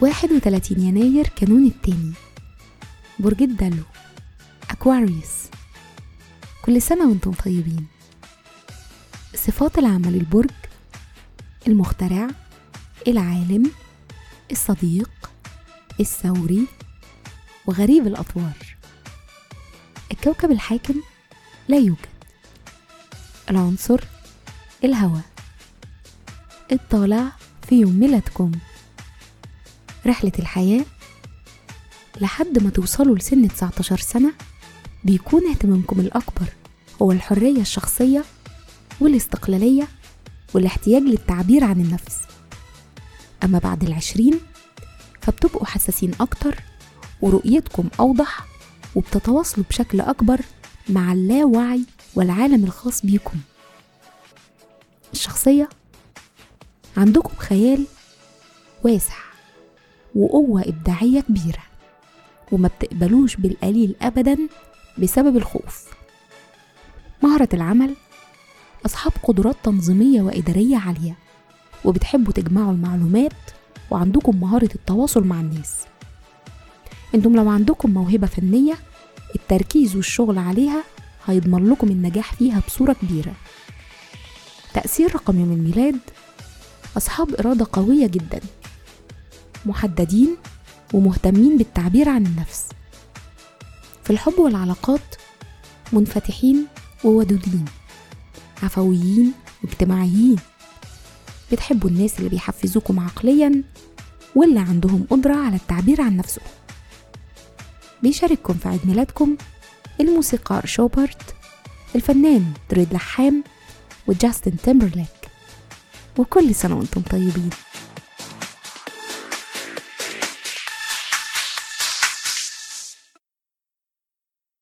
واحد وتلاتين يناير كانون التاني. برج الدلو. أكواريوس كل سنة وأنتم طيبين. صفات العمل البرج المخترع العالم الصديق الثوري وغريب الأطوار. الكوكب الحاكم لا يوجد. العنصر الهواء. الطالع في يوم ميلادكم. رحلة الحياة لحد ما توصلوا لسن 19 سنة بيكون اهتمامكم الأكبر هو الحرية الشخصية والاستقلالية والاحتياج للتعبير عن النفس. أما بعد العشرين فبتبقوا حساسين أكتر ورؤيتكم أوضح وبتتواصلوا بشكل أكبر مع اللاوعي والعالم الخاص بيكم. الشخصية عندكم خيال واسع وقوة إبداعية كبيرة وما بتقبلوش بالقليل أبدا بسبب الخوف. مهرة العمل أصحاب قدرات تنظيمية وإدارية عالية وبتحبوا تجمعوا المعلومات وعندكم مهارة التواصل مع الناس. أنتم لو عندكم موهبة فنية التركيز والشغل عليها هيضمن لكم النجاح فيها بصورة كبيرة. تأثير رقم يوم الميلاد أصحاب إرادة قوية جدا محددين ومهتمين بالتعبير عن النفس. في الحب والعلاقات منفتحين وودودين عفويين واجتماعيين. بتحبوا الناس اللي بيحفزوكم عقليا واللي عندهم قدرة على التعبير عن نفسهم بيشارككم في عيد ميلادكم الموسيقار شوبرت الفنان دريد لحام وجاستن تيمبرليك. وكل سنة وأنتم طيبين.